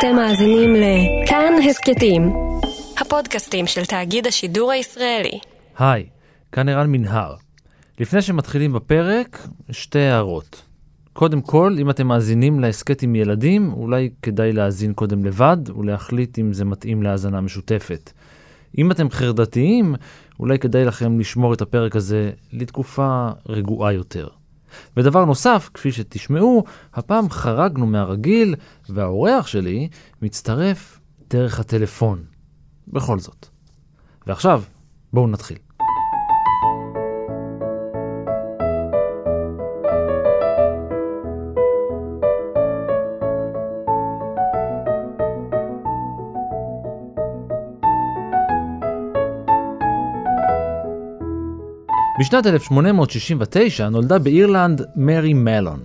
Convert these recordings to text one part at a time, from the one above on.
אתם מאזינים לכאן הסכתים, הפודקאסטים של תאגיד השידור הישראלי. היי, כאן ערן מנהר. לפני שמתחילים בפרק, שתי הערות. קודם כל, אם אתם מאזינים להסכת עם ילדים, אולי כדאי להאזין קודם לבד ולהחליט אם זה מתאים להאזנה משותפת. אם אתם חרדתיים, אולי כדאי לכם לשמור את הפרק הזה לתקופה רגועה יותר. ודבר נוסף, כפי שתשמעו, הפעם חרגנו מהרגיל, והאורח שלי מצטרף דרך הטלפון. בכל זאת. ועכשיו, בואו נתחיל. בשנת 1869 נולדה באירלנד מרי מלון.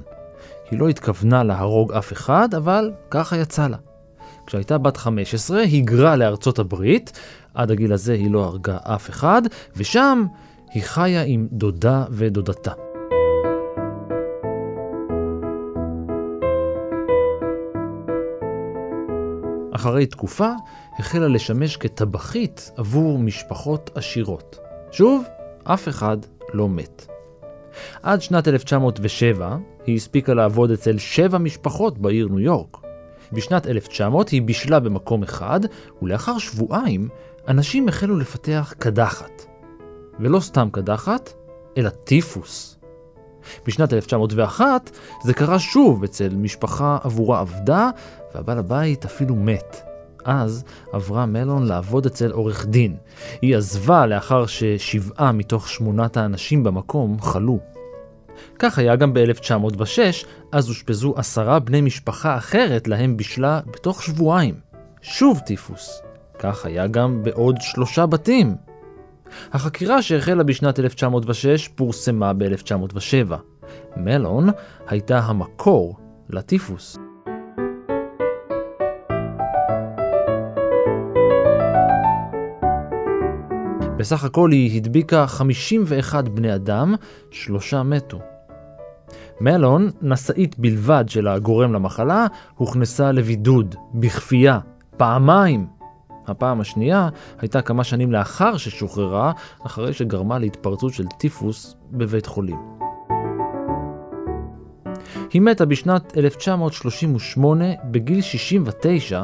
היא לא התכוונה להרוג אף אחד, אבל ככה יצא לה. כשהייתה בת 15, היגרה לארצות הברית, עד הגיל הזה היא לא הרגה אף אחד, ושם היא חיה עם דודה ודודתה. אחרי תקופה החלה לשמש כטבחית עבור משפחות עשירות. שוב, אף אחד לא מת. עד שנת 1907 היא הספיקה לעבוד אצל שבע משפחות בעיר ניו יורק. בשנת 1900 היא בישלה במקום אחד, ולאחר שבועיים אנשים החלו לפתח קדחת. ולא סתם קדחת, אלא טיפוס. בשנת 1901 זה קרה שוב אצל משפחה עבורה עבדה, והבעל הבית אפילו מת. אז עברה מלון לעבוד אצל עורך דין. היא עזבה לאחר ששבעה מתוך שמונת האנשים במקום חלו. כך היה גם ב-1906, אז אושפזו עשרה בני משפחה אחרת להם בישלה בתוך שבועיים. שוב טיפוס. כך היה גם בעוד שלושה בתים. החקירה שהחלה בשנת 1906 פורסמה ב-1907. מלון הייתה המקור לטיפוס. בסך הכל היא הדביקה 51 בני אדם, שלושה מתו. מלון, נשאית בלבד של הגורם למחלה, הוכנסה לבידוד, בכפייה, פעמיים. הפעם השנייה הייתה כמה שנים לאחר ששוחררה, אחרי שגרמה להתפרצות של טיפוס בבית חולים. היא מתה בשנת 1938 בגיל 69,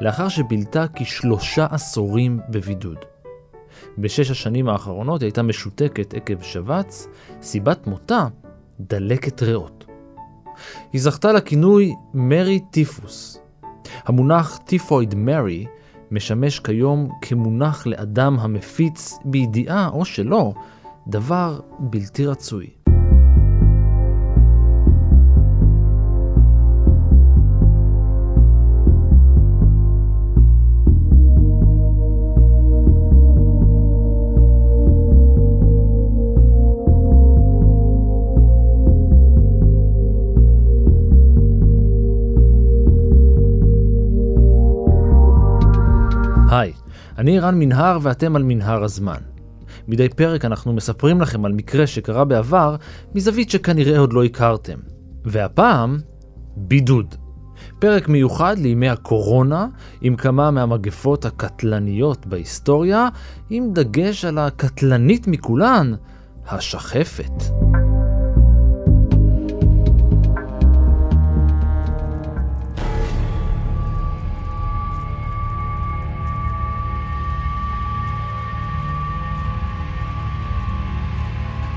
לאחר שבילתה כשלושה עשורים בבידוד. בשש השנים האחרונות היא הייתה משותקת עקב שבץ, סיבת מותה דלקת ריאות. היא זכתה לכינוי מרי טיפוס. המונח טיפויד מרי משמש כיום כמונח לאדם המפיץ בידיעה או שלא דבר בלתי רצוי. אני רן מנהר ואתם על מנהר הזמן. מדי פרק אנחנו מספרים לכם על מקרה שקרה בעבר מזווית שכנראה עוד לא הכרתם. והפעם, בידוד. פרק מיוחד לימי הקורונה, עם כמה מהמגפות הקטלניות בהיסטוריה, עם דגש על הקטלנית מכולן, השחפת.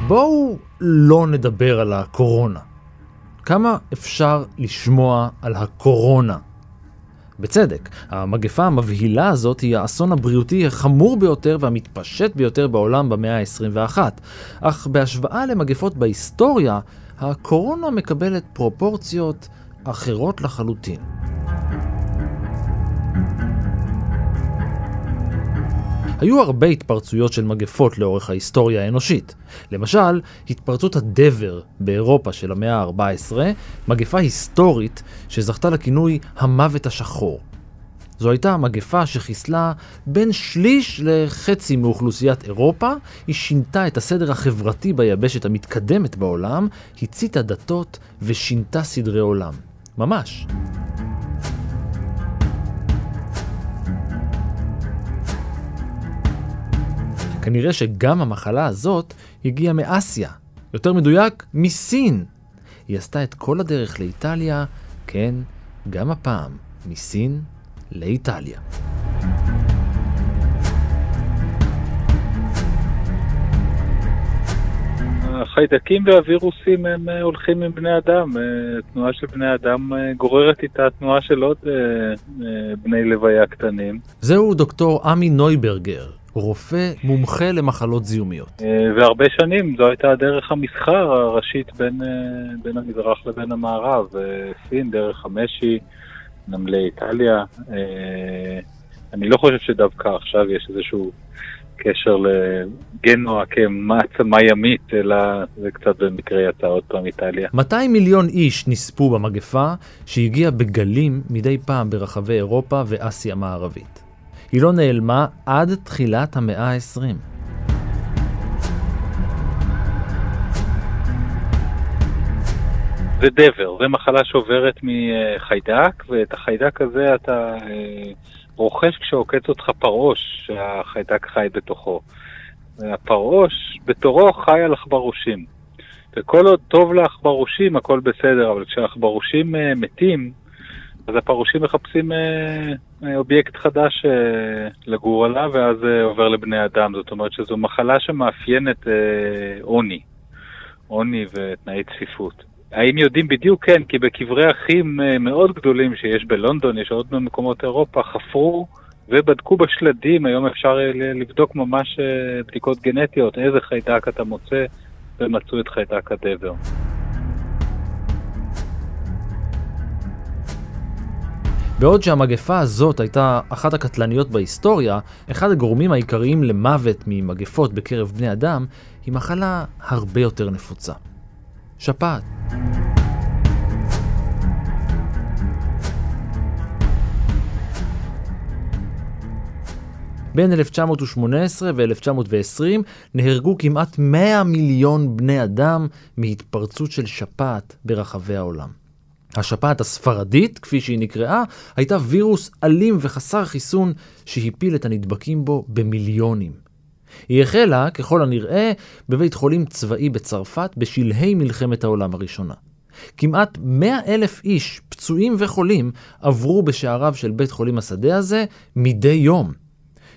בואו לא נדבר על הקורונה. כמה אפשר לשמוע על הקורונה? בצדק, המגפה המבהילה הזאת היא האסון הבריאותי החמור ביותר והמתפשט ביותר בעולם במאה ה-21. אך בהשוואה למגפות בהיסטוריה, הקורונה מקבלת פרופורציות אחרות לחלוטין. היו הרבה התפרצויות של מגפות לאורך ההיסטוריה האנושית. למשל, התפרצות הדבר באירופה של המאה ה-14, מגפה היסטורית שזכתה לכינוי המוות השחור. זו הייתה מגפה שחיסלה בין שליש לחצי מאוכלוסיית אירופה, היא שינתה את הסדר החברתי ביבשת המתקדמת בעולם, הציתה דתות ושינתה סדרי עולם. ממש. כנראה שגם המחלה הזאת הגיעה מאסיה, יותר מדויק, מסין. היא עשתה את כל הדרך לאיטליה, כן, גם הפעם, מסין לאיטליה. החיידקים והווירוסים הם אה, הולכים עם בני אדם. אה, תנועה של בני אדם אה, גוררת איתה תנועה של עוד בני לוויה קטנים. זהו דוקטור עמי נויברגר, רופא מומחה למחלות זיהומיות. והרבה שנים זו הייתה דרך המסחר הראשית בין, בין המזרח לבין המערב. סין, דרך המשי, נמלי איטליה. אני לא חושב שדווקא עכשיו יש איזשהו קשר לגנוע כמעצמה ימית, אלא זה קצת במקרה יצא עוד פעם איטליה. 200 מיליון איש נספו במגפה שהגיעה בגלים מדי פעם ברחבי אירופה ואסיה המערבית. היא לא נעלמה עד תחילת המאה ה-20. זה דבר, זה מחלה שעוברת מחיידק, ואת החיידק הזה אתה אה, רוכש כשעוקץ אותך פרעוש שהחיידק חי בתוכו. הפרעוש בתורו חי על עכברושים. וכל עוד טוב לעכברושים הכל בסדר, אבל כשהעכברושים uh, מתים, אז הפרעושים מחפשים uh, אובייקט חדש uh, לגור עליו, ואז uh, עובר לבני אדם. זאת אומרת שזו מחלה שמאפיינת עוני, עוני ותנאי צפיפות. האם יודעים בדיוק? כן, כי בקברי אחים אה, מאוד גדולים שיש בלונדון, יש עוד במקומות אירופה, חפרו ובדקו בשלדים, היום אפשר אה, לבדוק ממש אה, בדיקות גנטיות, איזה חיידק אתה מוצא, ומצאו את חיידק הדבר. בעוד שהמגפה הזאת הייתה אחת הקטלניות בהיסטוריה, אחד הגורמים העיקריים למוות ממגפות בקרב בני אדם היא מחלה הרבה יותר נפוצה. שפעת. בין 1918 ו-1920 נהרגו כמעט 100 מיליון בני אדם מהתפרצות של שפעת ברחבי העולם. השפעת הספרדית, כפי שהיא נקראה, הייתה וירוס אלים וחסר חיסון שהפיל את הנדבקים בו במיליונים. היא החלה, ככל הנראה, בבית חולים צבאי בצרפת בשלהי מלחמת העולם הראשונה. כמעט 100 אלף איש, פצועים וחולים, עברו בשעריו של בית חולים השדה הזה מדי יום.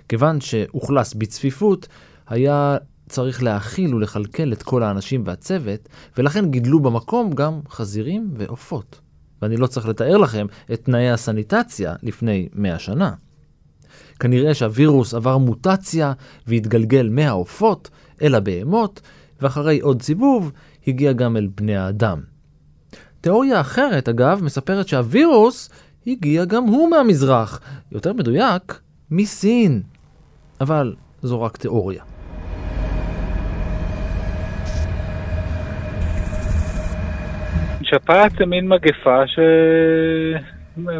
כיוון שאוכלס בצפיפות, היה צריך להאכיל ולכלכל את כל האנשים והצוות, ולכן גידלו במקום גם חזירים ועופות. ואני לא צריך לתאר לכם את תנאי הסניטציה לפני 100 שנה. כנראה שהווירוס עבר מוטציה והתגלגל מהעופות אל הבהמות, ואחרי עוד סיבוב הגיע גם אל בני האדם. תיאוריה אחרת, אגב, מספרת שהווירוס הגיע גם הוא מהמזרח, יותר מדויק, מסין. אבל זו רק תיאוריה. שפעת זה מין מגפה ש...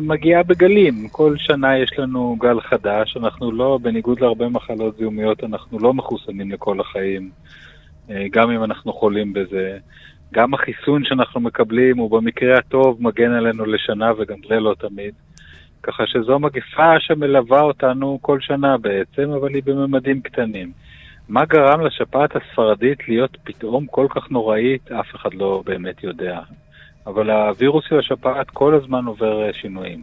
מגיעה בגלים. כל שנה יש לנו גל חדש, אנחנו לא, בניגוד להרבה מחלות זיהומיות, אנחנו לא מחוסנים לכל החיים, אה, גם אם אנחנו חולים בזה. גם החיסון שאנחנו מקבלים הוא במקרה הטוב מגן עלינו לשנה וגם זה לא תמיד. ככה שזו מגפה שמלווה אותנו כל שנה בעצם, אבל היא בממדים קטנים. מה גרם לשפעת הספרדית להיות פתאום כל כך נוראית, אף אחד לא באמת יודע. אבל הווירוס של השפעת כל הזמן עובר אה, שינויים.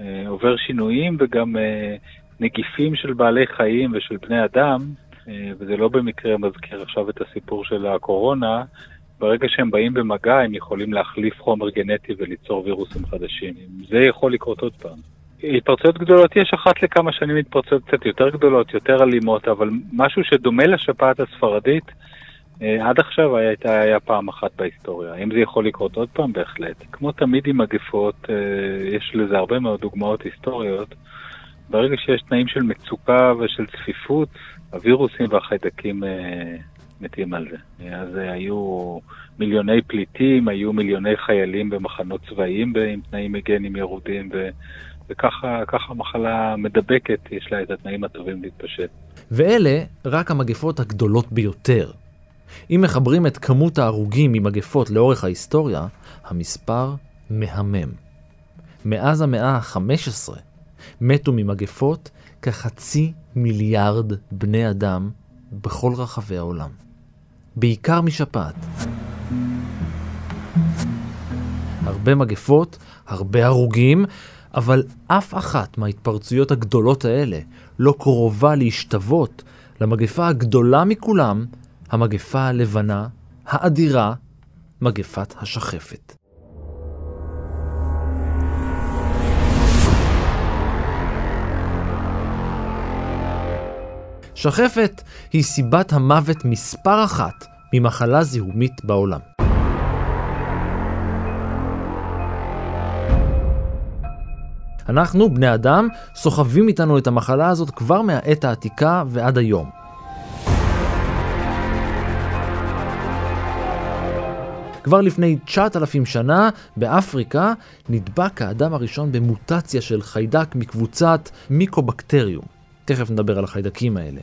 אה, עובר שינויים וגם אה, נגיפים של בעלי חיים ושל בני אדם, וזה לא במקרה מזכיר עכשיו את הסיפור של הקורונה, ברגע שהם באים במגע הם יכולים להחליף חומר גנטי וליצור וירוסים חדשים. זה יכול לקרות עוד פעם. התפרצויות גדולות יש אחת לכמה שנים התפרצויות קצת יותר גדולות, יותר אלימות, אבל משהו שדומה לשפעת הספרדית עד עכשיו הייתה, היה פעם אחת בהיסטוריה. האם זה יכול לקרות עוד פעם? בהחלט. כמו תמיד עם מגפות, אה, יש לזה הרבה מאוד דוגמאות היסטוריות. ברגע שיש תנאים של מצוקה ושל צפיפות, הווירוסים והחיידקים אה, מתים על זה. אז היו מיליוני פליטים, היו מיליוני חיילים במחנות צבאיים עם תנאים היגיינים ירודים, ו... וככה המחלה מדבקת, יש לה את התנאים הטובים להתפשט. ואלה רק המגפות הגדולות ביותר. אם מחברים את כמות ההרוגים ממגפות לאורך ההיסטוריה, המספר מהמם. מאז המאה ה-15 מתו ממגפות כחצי מיליארד בני אדם בכל רחבי העולם. בעיקר משפעת. הרבה מגפות, הרבה הרוגים, אבל אף אחת מההתפרצויות הגדולות האלה לא קרובה להשתוות למגפה הגדולה מכולם, המגפה הלבנה, האדירה, מגפת השחפת. שחפת היא סיבת המוות מספר אחת ממחלה זיהומית בעולם. אנחנו, בני אדם, סוחבים איתנו את המחלה הזאת כבר מהעת העתיקה ועד היום. כבר לפני 9,000 שנה, באפריקה, נדבק האדם הראשון במוטציה של חיידק מקבוצת מיקובקטריום. תכף נדבר על החיידקים האלה.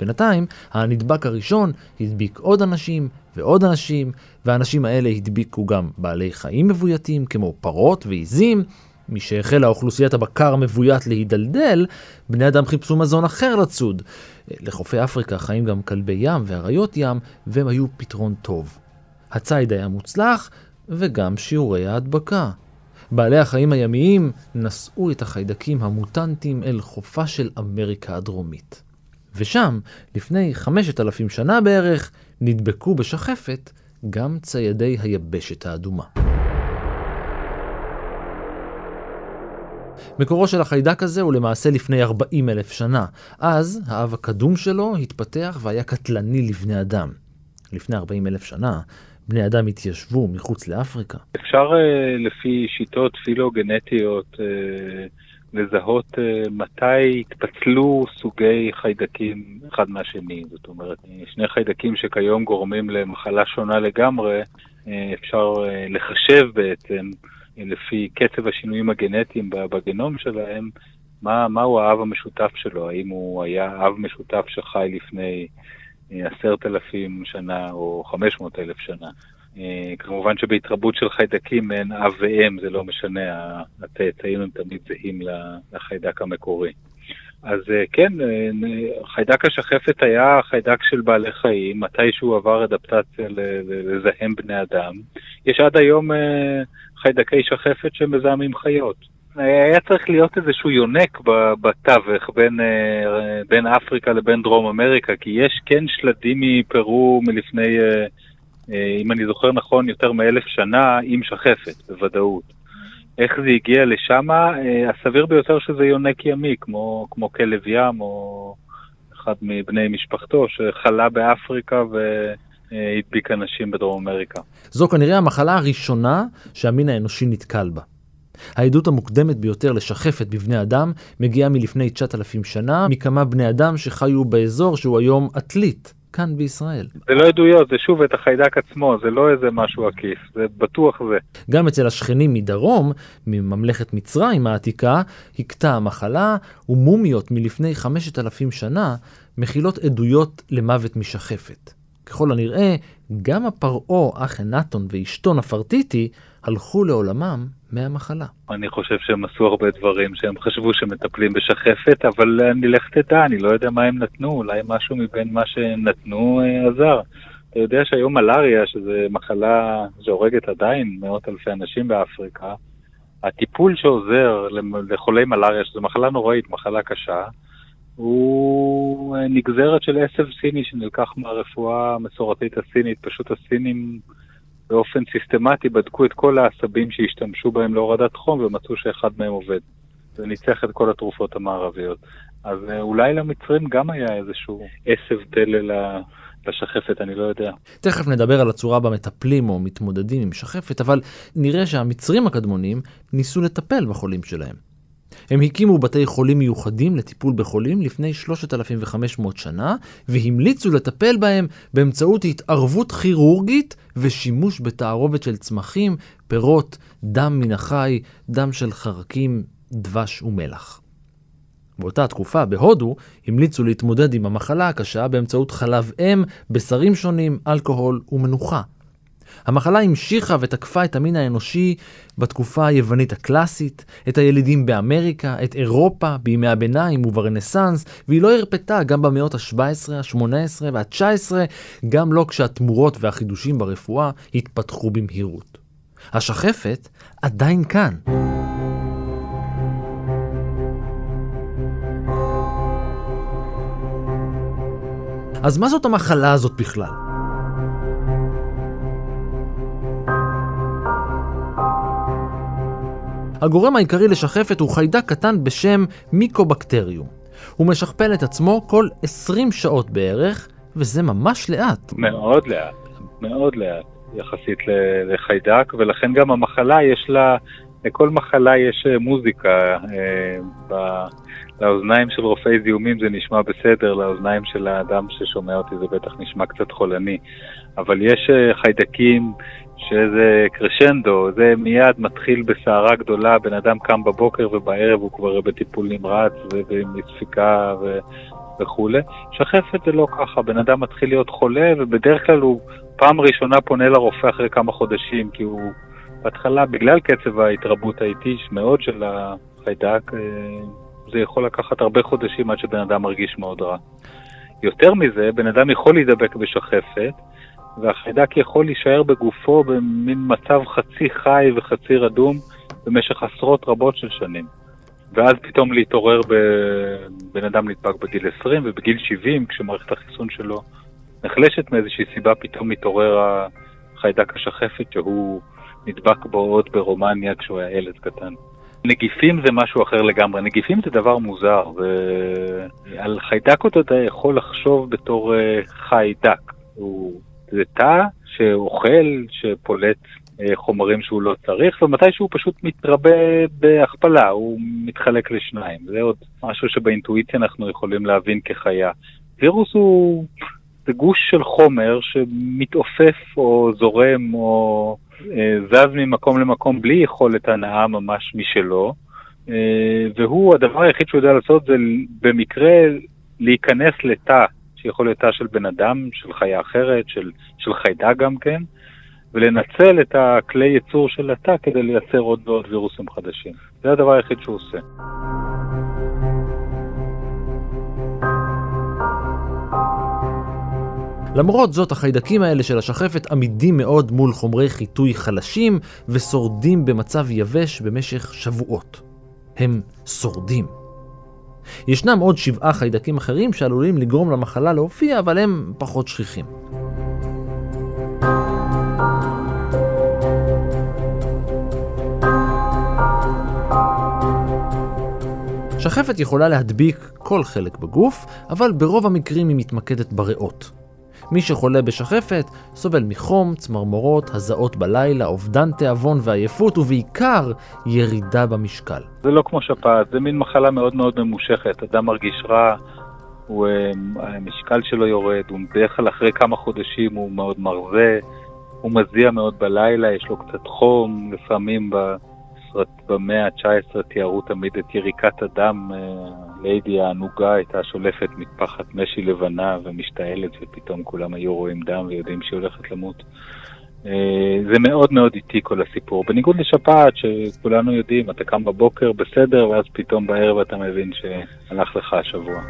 בינתיים, הנדבק הראשון הדביק עוד אנשים ועוד אנשים, והאנשים האלה הדביקו גם בעלי חיים מבויתים כמו פרות ועיזים. משהחלה אוכלוסיית הבקר המבוית להידלדל, בני אדם חיפשו מזון אחר לצוד. לחופי אפריקה חיים גם כלבי ים ואריות ים, והם היו פתרון טוב. הציד היה מוצלח, וגם שיעורי ההדבקה. בעלי החיים הימיים נשאו את החיידקים המוטנטיים אל חופה של אמריקה הדרומית. ושם, לפני חמשת אלפים שנה בערך, נדבקו בשחפת גם ציידי היבשת האדומה. מקורו של החיידק הזה הוא למעשה לפני 40 אלף שנה. אז האב הקדום שלו התפתח והיה קטלני לבני אדם. לפני 40 אלף שנה, בני אדם התיישבו מחוץ לאפריקה. אפשר אה, לפי שיטות פילוגנטיות אה, לזהות אה, מתי התפצלו סוגי חיידקים אחד מהשני. זאת אומרת, שני חיידקים שכיום גורמים למחלה שונה לגמרי, אפשר לחשב בעצם לפי קצב השינויים הגנטיים בגנום שלהם, מה, מהו האב המשותף שלו, האם הוא היה אב משותף שחי לפני עשרת אלפים שנה או חמש מאות אלף שנה. אה, כמובן שבהתרבות של חיידקים אין אב ואם, זה לא משנה, הצאצאים הם תמיד זהים לחיידק המקורי. אז אה, כן, אה, חיידק השחפת היה חיידק של בעלי חיים, מתי שהוא עבר אדפטציה לזהם בני אדם. יש עד היום חיידקי שחפת שמזהמים חיות. היה צריך להיות איזשהו יונק בתווך בין, בין אפריקה לבין דרום אמריקה, כי יש כן שלדים מפרו מלפני אה, אם אני זוכר נכון, יותר מאלף שנה עם שחפת, בוודאות. איך זה הגיע לשם? אה, הסביר ביותר שזה יונק ימי, כמו, כמו כלב ים או אחד מבני משפחתו, שחלה באפריקה והדביק אנשים בדרום אמריקה. זו כנראה המחלה הראשונה שהמין האנושי נתקל בה. העדות המוקדמת ביותר לשחפת בבני אדם מגיעה מלפני 9,000 שנה, מכמה בני אדם שחיו באזור שהוא היום עתלית, כאן בישראל. זה לא עדויות, זה שוב את החיידק עצמו, זה לא איזה משהו עקיף, זה בטוח זה. גם אצל השכנים מדרום, מממלכת מצרים העתיקה, הכתה המחלה, ומומיות מלפני חמשת אלפים שנה מכילות עדויות למוות משחפת. ככל הנראה, גם הפרעה אחנתון ואשתו נפרטיטי הלכו לעולמם מהמחלה. אני חושב שהם עשו הרבה דברים שהם חשבו שמטפלים בשחפת, אבל אני לך תדע, אני לא יודע מה הם נתנו, אולי משהו מבין מה שהם נתנו אה, עזר. אתה יודע שהיום מלאריה, שזו מחלה שהורגת עדיין מאות אלפי אנשים באפריקה, הטיפול שעוזר לחולי מלאריה, שזו מחלה נוראית, מחלה קשה, הוא אה, נגזרת של עשב סיני שנלקח מהרפואה המסורתית הסינית. פשוט הסינים באופן סיסטמטי בדקו את כל העשבים שהשתמשו בהם להורדת חום ומצאו שאחד מהם עובד. זה ניצח את כל התרופות המערביות. אז אה, אולי למצרים גם היה איזשהו עשב דלה לשחפת, אני לא יודע. תכף נדבר על הצורה בה מטפלים או מתמודדים עם שחפת, אבל נראה שהמצרים הקדמונים ניסו לטפל בחולים שלהם. הם הקימו בתי חולים מיוחדים לטיפול בחולים לפני 3,500 שנה, והמליצו לטפל בהם באמצעות התערבות כירורגית ושימוש בתערובת של צמחים, פירות, דם מן החי, דם של חרקים, דבש ומלח. באותה תקופה, בהודו, המליצו להתמודד עם המחלה הקשה באמצעות חלב אם, בשרים שונים, אלכוהול ומנוחה. המחלה המשיכה ותקפה את המין האנושי בתקופה היוונית הקלאסית, את הילידים באמריקה, את אירופה בימי הביניים וברנסאנס, והיא לא הרפתה גם במאות ה-17, ה-18 וה-19, גם לא כשהתמורות והחידושים ברפואה התפתחו במהירות. השחפת עדיין כאן. אז מה זאת המחלה הזאת בכלל? הגורם העיקרי לשחפת הוא חיידק קטן בשם מיקובקטריום. הוא משכפל את עצמו כל 20 שעות בערך, וזה ממש לאט. מאוד לאט, מאוד לאט יחסית לחיידק, ולכן גם המחלה יש לה, לכל מחלה יש אה, מוזיקה. אה, ב... לאוזניים של רופאי זיהומים זה נשמע בסדר, לאוזניים של האדם ששומע אותי זה בטח נשמע קצת חולני. אבל יש אה, חיידקים שזה קרשנדו, זה מיד מתחיל בסערה גדולה, בן אדם קם בבוקר ובערב הוא כבר בטיפול נמרץ ובספיקה ו... וכולי. שחפת זה לא ככה, בן אדם מתחיל להיות חולה ובדרך כלל הוא פעם ראשונה פונה לרופא אחרי כמה חודשים, כי הוא בהתחלה, בגלל קצב ההתרבות האיטי מאוד של החיידק, אה, זה יכול לקחת הרבה חודשים עד שבן אדם מרגיש מאוד רע. יותר מזה, בן אדם יכול להידבק בשחפת, והחיידק יכול להישאר בגופו במין מצב חצי חי וחצי רדום במשך עשרות רבות של שנים. ואז פתאום להתעורר בבן אדם נדבק בגיל 20 ובגיל 70, כשמערכת החיסון שלו נחלשת מאיזושהי סיבה, פתאום מתעורר החיידק השחפת שהוא נדבק בו עוד ברומניה כשהוא היה ילד קטן. נגיפים זה משהו אחר לגמרי. נגיפים זה דבר מוזר, ועל חיידק אתה יכול לחשוב בתור אה, חיידק. הוא זה תא שאוכל, שפולט אה, חומרים שהוא לא צריך, ומתי שהוא פשוט מתרבה בהכפלה, הוא מתחלק לשניים. זה עוד משהו שבאינטואיציה אנחנו יכולים להבין כחיה. וירוס הוא... זה גוש של חומר שמתעופף או זורם או אה, זז ממקום למקום בלי יכולת הנאה ממש משלו, אה, והוא, הדבר היחיד שהוא יודע לעשות זה במקרה להיכנס לתא שיכול להיות תא של בן אדם, של חיה אחרת, של, של חיידק גם כן, ולנצל את הכלי ייצור של התא כדי לייצר עוד ועוד וירוסים חדשים. זה הדבר היחיד שהוא עושה. למרות זאת, החיידקים האלה של השחפת עמידים מאוד מול חומרי חיטוי חלשים ושורדים במצב יבש במשך שבועות. הם שורדים. ישנם עוד שבעה חיידקים אחרים שעלולים לגרום למחלה להופיע, אבל הם פחות שכיחים. שחפת יכולה להדביק כל חלק בגוף, אבל ברוב המקרים היא מתמקדת בריאות. מי שחולה בשחפת סובל מחום, צמרמורות, הזעות בלילה, אובדן תיאבון ועייפות, ובעיקר ירידה במשקל. זה לא כמו שפעת, זה מין מחלה מאוד מאוד ממושכת. אדם מרגיש רע, הוא, אה, המשקל שלו יורד, הוא בדרך כלל אחרי כמה חודשים הוא מאוד מרזה, הוא מזיע מאוד בלילה, יש לו קצת חום, לפעמים ב... במאה ה-19 תיארו תמיד את יריקת הדם. אה, ליידי הענוגה הייתה שולפת מטפחת משי לבנה ומשתעלת, ופתאום כולם היו רואים דם ויודעים שהיא הולכת למות. אה, זה מאוד מאוד איטי כל הסיפור. בניגוד לשפעת, שכולנו יודעים, אתה קם בבוקר בסדר, ואז פתאום בערב אתה מבין שהלך לך השבוע.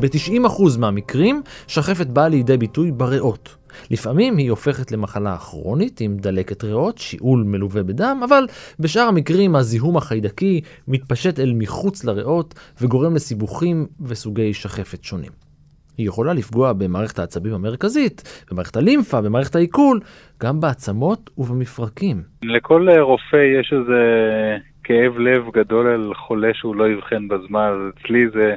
ב-90% מהמקרים, שחפת באה לידי ביטוי בריאות. לפעמים היא הופכת למחלה הכרונית עם דלקת ריאות, שיעול מלווה בדם, אבל בשאר המקרים הזיהום החיידקי מתפשט אל מחוץ לריאות וגורם לסיבוכים וסוגי שחפת שונים. היא יכולה לפגוע במערכת העצבים המרכזית, במערכת הלימפה, במערכת העיכול, גם בעצמות ובמפרקים. לכל רופא יש איזה כאב לב גדול על חולה שהוא לא יבחן בזמן, אצלי זה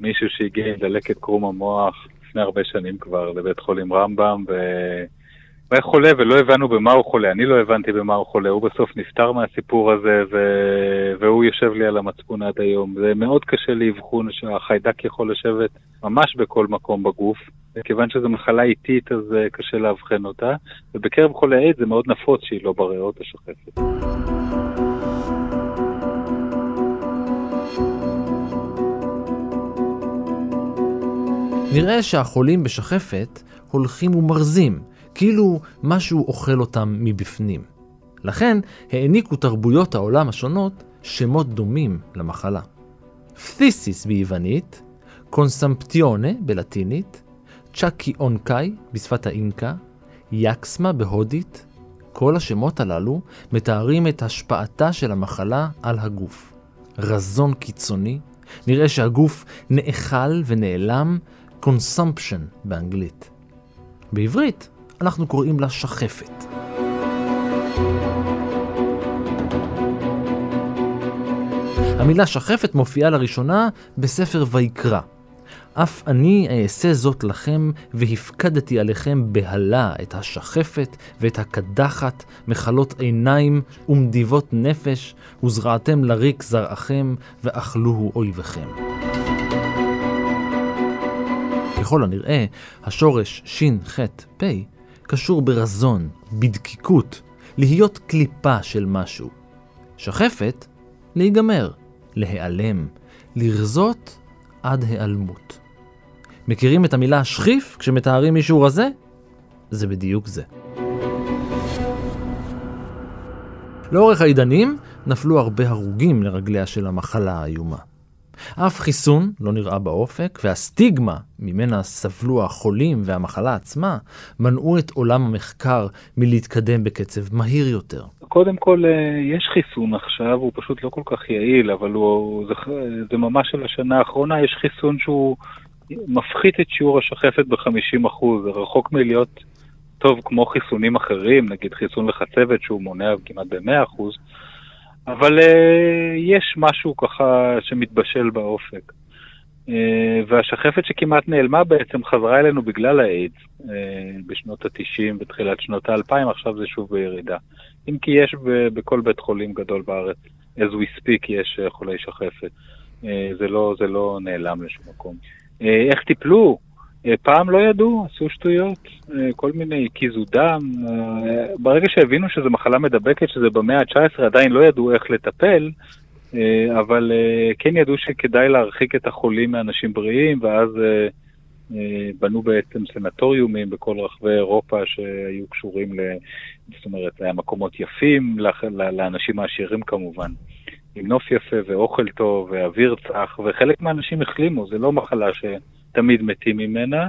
מישהו שהגיע עם דלקת קרום המוח לפני הרבה שנים כבר לבית חולים רמב"ם, ו... הוא היה חולה ולא הבנו במה הוא חולה, אני לא הבנתי במה הוא חולה, הוא בסוף נפטר מהסיפור הזה ו... והוא יושב לי על המצפון עד היום. זה מאוד קשה לאבחון שהחיידק יכול לשבת ממש בכל מקום בגוף, וכיוון שזו מחלה איטית אז אה, קשה לאבחן אותה, ובקרב חולי עד זה מאוד נפוץ שהיא לא בריאות השוחפת. נראה שהחולים בשחפת הולכים ומרזים, כאילו משהו אוכל אותם מבפנים. לכן העניקו תרבויות העולם השונות שמות דומים למחלה. פתיסיס ביוונית, קונסמפטיונה בלטינית, צ'אקי אונקאי בשפת האינקה, יקסמה בהודית, כל השמות הללו מתארים את השפעתה של המחלה על הגוף. רזון קיצוני, נראה שהגוף נאכל ונעלם, consumption באנגלית. בעברית אנחנו קוראים לה שחפת. המילה שחפת מופיעה לראשונה בספר ויקרא. אף אני אעשה זאת לכם, והפקדתי עליכם בהלה את השחפת ואת הקדחת, מחלות עיניים ומדיבות נפש, וזרעתם לריק זרעכם, ואכלוהו אויביכם. ככל הנראה, השורש ש"ח-פ קשור ברזון, בדקיקות, להיות קליפה של משהו. שחפת, להיגמר, להיעלם, לרזות עד היעלמות. מכירים את המילה שחיף כשמתארים מישהו רזה? זה בדיוק זה. לאורך העידנים נפלו הרבה הרוגים לרגליה של המחלה האיומה. אף חיסון לא נראה באופק, והסטיגמה ממנה סבלו החולים והמחלה עצמה, מנעו את עולם המחקר מלהתקדם בקצב מהיר יותר. קודם כל, אה, יש חיסון עכשיו, הוא פשוט לא כל כך יעיל, אבל הוא, זה, זה ממש של השנה האחרונה, יש חיסון שהוא מפחית את שיעור השחפת ב-50%, זה רחוק מלהיות טוב כמו חיסונים אחרים, נגיד חיסון לחצבת שהוא מונע כמעט ב-100%, אבל uh, יש משהו ככה שמתבשל באופק. Uh, והשחפת שכמעט נעלמה בעצם חזרה אלינו בגלל האיידס uh, בשנות ה-90 ותחילת שנות ה-2000, עכשיו זה שוב בירידה. אם כי יש בכל בית חולים גדול בארץ, as we speak, יש חולי שחפת. זה, לא, זה לא נעלם לשום מקום. איך טיפלו? Uh, פעם לא ידעו, עשו שטויות, uh, כל מיני, הקיזו דם. Uh, ברגע שהבינו שזו מחלה מדבקת, שזה במאה ה-19, עדיין לא ידעו איך לטפל, אבל כן ידעו שכדאי להרחיק את החולים מאנשים בריאים, ואז בנו בעצם סנטוריומים בכל רחבי אירופה שהיו קשורים ל... זאת אומרת, למקומות יפים, לאנשים העשירים כמובן. עם נוף יפה ואוכל טוב ואוויר צח, וחלק מהאנשים החלימו, זה לא מחלה שתמיד מתים ממנה.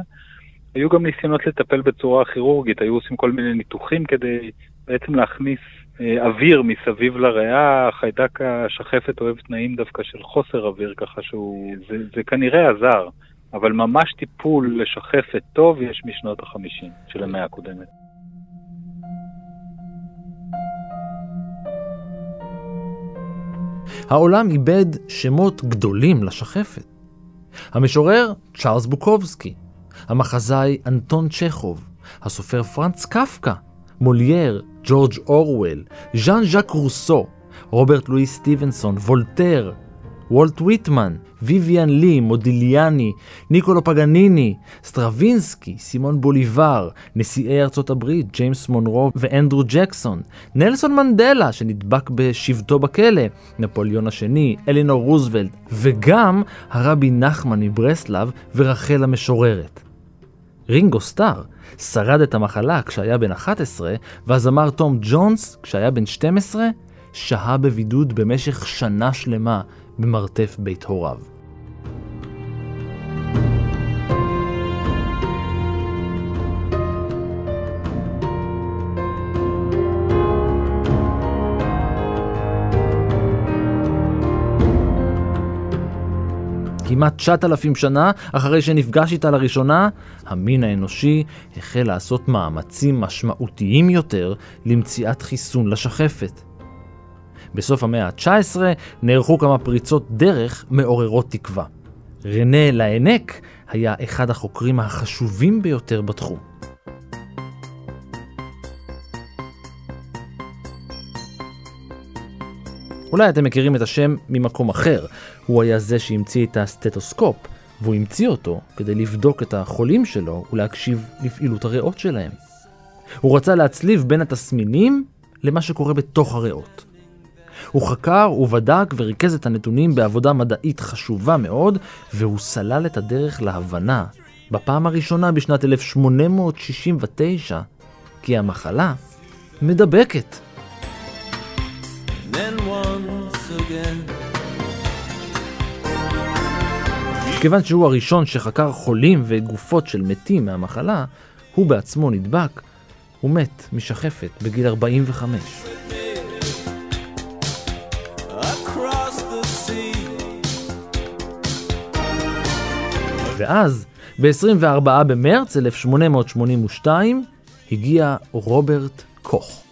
היו גם ניסיונות לטפל בצורה כירורגית, היו עושים כל מיני ניתוחים כדי בעצם להכניס אה, אוויר מסביב לריאה, החיידק השחפת אוהב תנאים דווקא של חוסר אוויר, ככה שהוא, זה, זה כנראה עזר, אבל ממש טיפול לשחפת טוב יש משנות החמישים של המאה הקודמת. העולם איבד שמות גדולים לשחפת. המשורר צ'ארלס בוקובסקי, המחזאי אנטון צ'כוב, הסופר פרנץ קפקא, מולייר, ג'ורג' אורוול, ז'אן ז'אק רוסו, רוברט לואי סטיבנסון, וולטר, וולט ויטמן, ויויאן לי, מודיליאני, ניקולו פגניני, סטרווינסקי, סימון בוליבר, נשיאי ארצות הברית, ג'יימס מונרו ואנדרו ג'קסון, נלסון מנדלה שנדבק בשבטו בכלא, נפוליאון השני, אלינור רוזוולט, וגם הרבי נחמן מברסלב ורחל המשוררת. רינגו סטאר שרד את המחלה כשהיה בן 11, והזמר תום ג'ונס, כשהיה בן 12, שהה בבידוד במשך שנה שלמה במרתף בית הוריו. כמעט 9,000 שנה אחרי שנפגש איתה לראשונה, המין האנושי החל לעשות מאמצים משמעותיים יותר למציאת חיסון לשחפת. בסוף המאה ה-19 נערכו כמה פריצות דרך מעוררות תקווה. רנה לאנק היה אחד החוקרים החשובים ביותר בתחום. אולי אתם מכירים את השם ממקום אחר, הוא היה זה שהמציא את הסטטוסקופ, והוא המציא אותו כדי לבדוק את החולים שלו ולהקשיב לפעילות הריאות שלהם. הוא רצה להצליב בין התסמינים למה שקורה בתוך הריאות. הוא חקר ובדק וריכז את הנתונים בעבודה מדעית חשובה מאוד, והוא סלל את הדרך להבנה בפעם הראשונה בשנת 1869, כי המחלה מדבקת. כיוון שהוא הראשון שחקר חולים וגופות של מתים מהמחלה, הוא בעצמו נדבק, הוא מת משחפת בגיל 45. ואז, ב-24 במרץ 1882, הגיע רוברט קוך.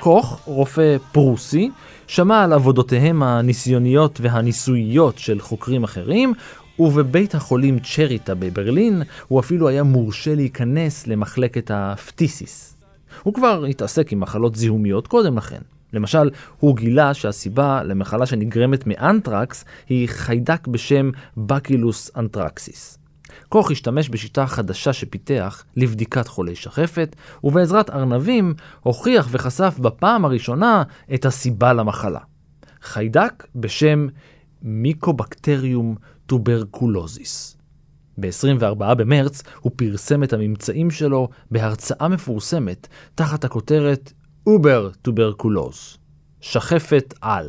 קוך, רופא פרוסי, שמע על עבודותיהם הניסיוניות והניסוייות של חוקרים אחרים, ובבית החולים צ'ריטה בברלין הוא אפילו היה מורשה להיכנס למחלקת הפטיסיס. הוא כבר התעסק עם מחלות זיהומיות קודם לכן. למשל, הוא גילה שהסיבה למחלה שנגרמת מאנתרקס היא חיידק בשם Bacillus anthracis. קוך השתמש בשיטה חדשה שפיתח לבדיקת חולי שחפת, ובעזרת ארנבים הוכיח וחשף בפעם הראשונה את הסיבה למחלה. חיידק בשם Mycobacterium tuberculosis. ב-24 במרץ הוא פרסם את הממצאים שלו בהרצאה מפורסמת תחת הכותרת Über Tuberkulose, שחפת על.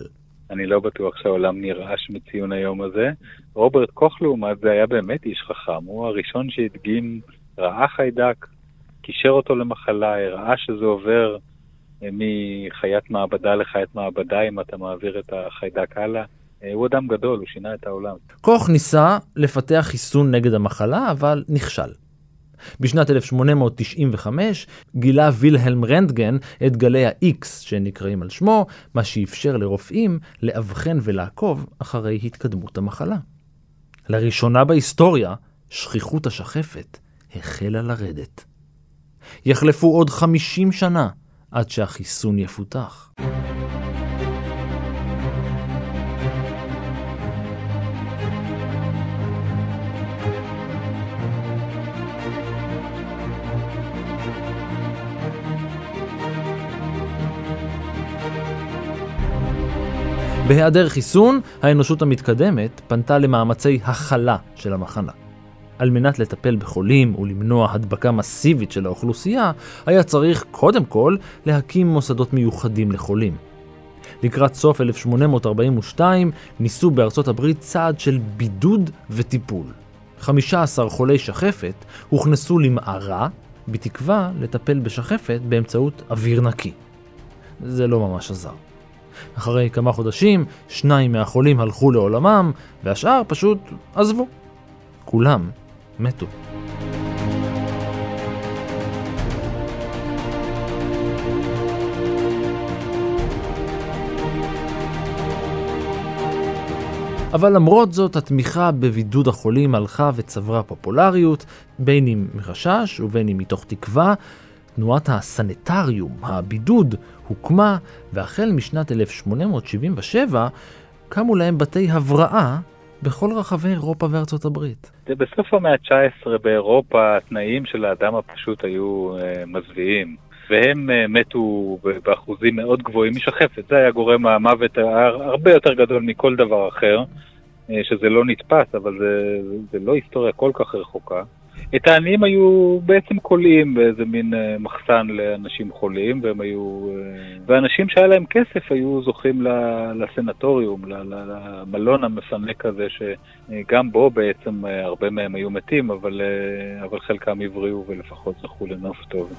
אני לא בטוח שהעולם נרעש מציון היום הזה. רוברט קוך לעומת זה היה באמת איש חכם, הוא הראשון שהדגים, ראה חיידק, קישר אותו למחלה, הראה שזה עובר אה, מחיית מעבדה לחיית מעבדה אם אתה מעביר את החיידק הלאה. אה, הוא אדם גדול, הוא שינה את העולם. קוך ניסה לפתח חיסון נגד המחלה, אבל נכשל. בשנת 1895 גילה וילהלם רנטגן את גלי ה-X שנקראים על שמו, מה שאפשר לרופאים לאבחן ולעקוב אחרי התקדמות המחלה. לראשונה בהיסטוריה, שכיחות השחפת החלה לרדת. יחלפו עוד 50 שנה עד שהחיסון יפותח. בהיעדר חיסון, האנושות המתקדמת פנתה למאמצי הכלה של המחלה. על מנת לטפל בחולים ולמנוע הדבקה מסיבית של האוכלוסייה, היה צריך קודם כל להקים מוסדות מיוחדים לחולים. לקראת סוף 1842 ניסו בארצות הברית צעד של בידוד וטיפול. 15 חולי שחפת הוכנסו למערה, בתקווה לטפל בשחפת באמצעות אוויר נקי. זה לא ממש עזר. אחרי כמה חודשים, שניים מהחולים הלכו לעולמם, והשאר פשוט עזבו. כולם מתו. אבל למרות זאת, התמיכה בבידוד החולים הלכה וצברה פופולריות, בין אם מחשש ובין אם מתוך תקווה, תנועת הסניטריום, הבידוד, הוקמה, והחל משנת 1877 קמו להם בתי הבראה בכל רחבי אירופה וארצות הברית. בסוף המאה ה-19 באירופה התנאים של האדם הפשוט היו uh, מזוויעים. והם uh, מתו באחוזים מאוד גבוהים משחפת. זה היה גורם המוות הרבה יותר גדול מכל דבר אחר, uh, שזה לא נתפס, אבל זה, זה לא היסטוריה כל כך רחוקה. את העניים היו בעצם כולאים באיזה מין אה, מחסן לאנשים חולים, והם היו... אה, ואנשים שהיה להם כסף היו זוכים לסנטוריום, למלון המפנק הזה, שגם בו בעצם אה, הרבה מהם היו מתים, אבל, אבל חלקם הבריאו ולפחות זכו לנוף טוב.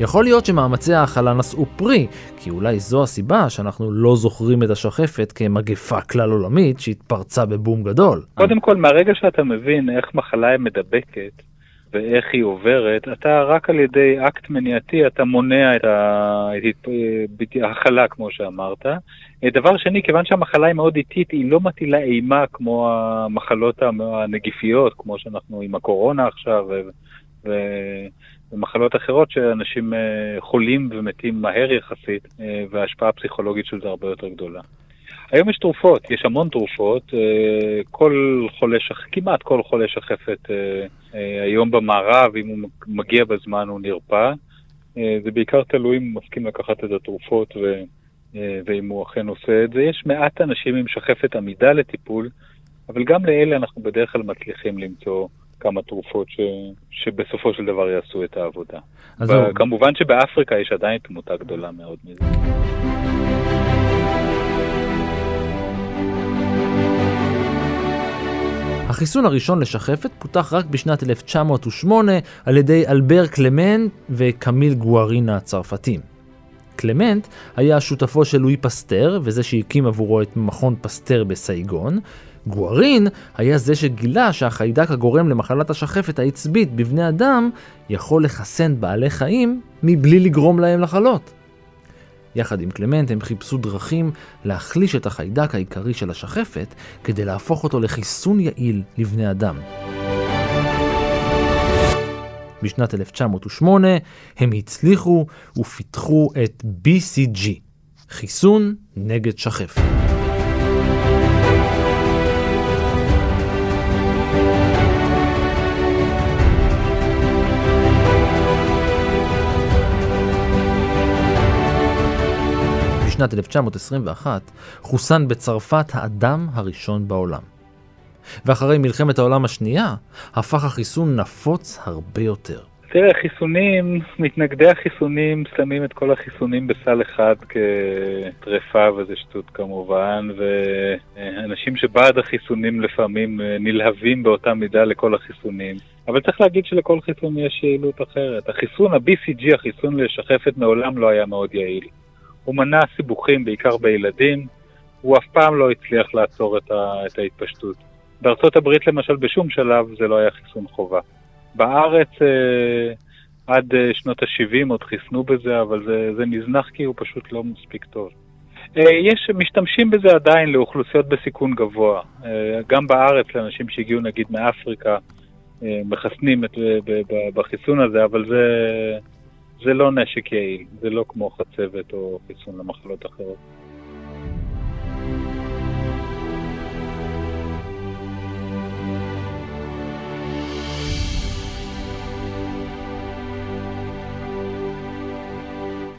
יכול להיות שמאמצי ההכלה נשאו פרי, כי אולי זו הסיבה שאנחנו לא זוכרים את השחפת כמגפה כלל עולמית שהתפרצה בבום גדול. קודם כל, מהרגע שאתה מבין איך מחלה היא מדבקת, ואיך היא עוברת, אתה רק על ידי אקט מניעתי, אתה מונע את ההכלה, כמו שאמרת. דבר שני, כיוון שהמחלה היא מאוד איטית, היא לא מטילה אימה כמו המחלות הנגיפיות, כמו שאנחנו עם הקורונה עכשיו, ומחלות אחרות שאנשים חולים ומתים מהר יחסית, וההשפעה הפסיכולוגית של זה הרבה יותר גדולה. היום יש תרופות, יש המון תרופות, כל חולה. כמעט כל חולה שחפת היום במערב, אם הוא מגיע בזמן הוא נרפא. זה בעיקר תלוי אם הוא מסכים לקחת את התרופות ו... ואם הוא אכן עושה את זה. יש מעט אנשים עם שחפת עמידה לטיפול, אבל גם לאלה אנחנו בדרך כלל מצליחים למצוא כמה תרופות ש... שבסופו של דבר יעשו את העבודה. ו... כמובן שבאפריקה יש עדיין תמותה גדולה מאוד מזה. החיסון הראשון לשחפת פותח רק בשנת 1908 על ידי אלבר קלמט וקמיל גרן הצרפתים. קלמט היה שותפו של לואי פסטר, וזה שהקים עבורו את מכון פסטר בסייגון. גוארין היה זה שגילה שהחיידק הגורם למחלת השחפת העצבית בבני אדם יכול לחסן בעלי חיים מבלי לגרום להם לחלות. יחד עם קלמנט הם חיפשו דרכים להחליש את החיידק העיקרי של השחפת כדי להפוך אותו לחיסון יעיל לבני אדם. בשנת 1908 הם הצליחו ופיתחו את BCG, חיסון נגד שחפת. בשנת 1921 חוסן בצרפת האדם הראשון בעולם. ואחרי מלחמת העולם השנייה, הפך החיסון נפוץ הרבה יותר. תראה, חיסונים, מתנגדי החיסונים שמים את כל החיסונים בסל אחד כטרפה וזה שטות כמובן, ואנשים שבעד החיסונים לפעמים נלהבים באותה מידה לכל החיסונים. אבל צריך להגיד שלכל חיסון יש יעילות אחרת. החיסון, ה-BCG, החיסון לשחפת, מעולם לא היה מאוד יעיל. הוא מנע סיבוכים בעיקר בילדים, הוא אף פעם לא הצליח לעצור את, ה, את ההתפשטות. בארצות הברית למשל בשום שלב זה לא היה חיסון חובה. בארץ אה, עד אה, שנות ה-70 עוד חיסנו בזה, אבל זה, זה נזנח כי הוא פשוט לא מספיק טוב. אה, יש, משתמשים בזה עדיין לאוכלוסיות בסיכון גבוה. אה, גם בארץ, לאנשים שהגיעו נגיד מאפריקה, אה, מחסנים את, ב, בחיסון הזה, אבל זה, זה לא נשק יעיל, זה לא כמו חצבת או חיסון למחלות אחרות.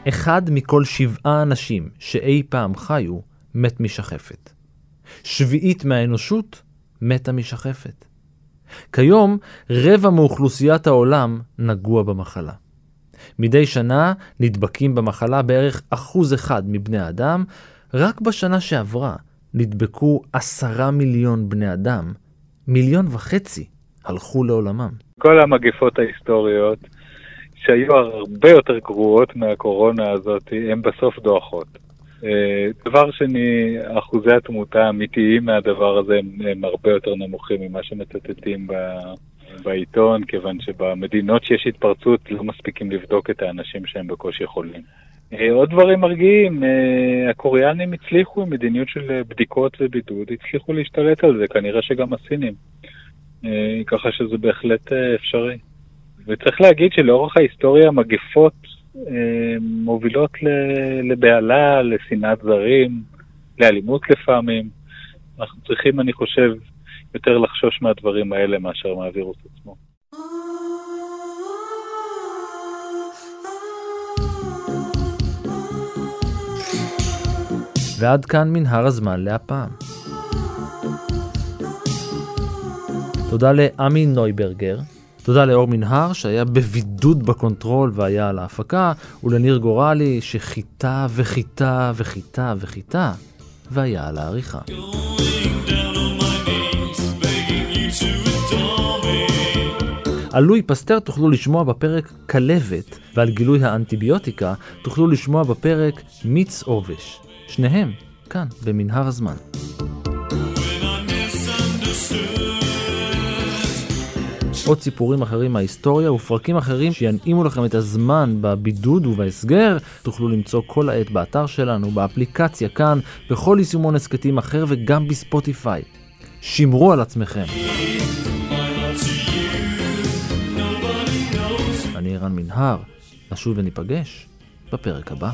אחד מכל שבעה אנשים שאי פעם חיו מת משחפת. שביעית מהאנושות מתה משחפת. כיום רבע מאוכלוסיית העולם נגוע במחלה. מדי שנה נדבקים במחלה בערך אחוז אחד מבני האדם, רק בשנה שעברה נדבקו עשרה מיליון בני אדם, מיליון וחצי הלכו לעולמם. כל המגפות ההיסטוריות שהיו הרבה יותר גרועות מהקורונה הזאת, הן בסוף דועכות. אה, דבר שני, אחוזי התמותה האמיתיים מהדבר הזה הם, הם הרבה יותר נמוכים ממה שמצטטים ב, בעיתון, כיוון שבמדינות שיש התפרצות לא מספיקים לבדוק את האנשים שהם בקושי חולים. אה, עוד דברים מרגיעים, אה, הקוריאנים הצליחו עם מדיניות של בדיקות ובידוד, הצליחו להשתלט על זה, כנראה שגם הסינים. ככה שזה בהחלט אפשרי. וצריך להגיד שלאורך ההיסטוריה מגפות אה, מובילות לבהלה, לשנאת זרים, לאלימות לפעמים. אנחנו צריכים, אני חושב, יותר לחשוש מהדברים האלה מאשר מהווירוס עצמו. ועד כאן מנהר הזמן להפעם. תודה לעמי נויברגר, תודה לאור מנהר שהיה בבידוד בקונטרול והיה על ההפקה, ולניר גורלי שחיטה וחיטה וחיטה וחיטה והיה על העריכה. על לואי פסטר תוכלו לשמוע בפרק כלבת, ועל גילוי האנטיביוטיקה תוכלו לשמוע בפרק מיץ עובש. שניהם כאן, במנהר הזמן. עוד סיפורים אחרים מההיסטוריה ופרקים אחרים שינעימו לכם את הזמן בבידוד ובהסגר, תוכלו למצוא כל העת באתר שלנו, באפליקציה כאן, בכל יישומון הסכתים אחר וגם בספוטיפיי. שמרו על עצמכם. ערן מנהר. נשוב וניפגש בפרק הבא.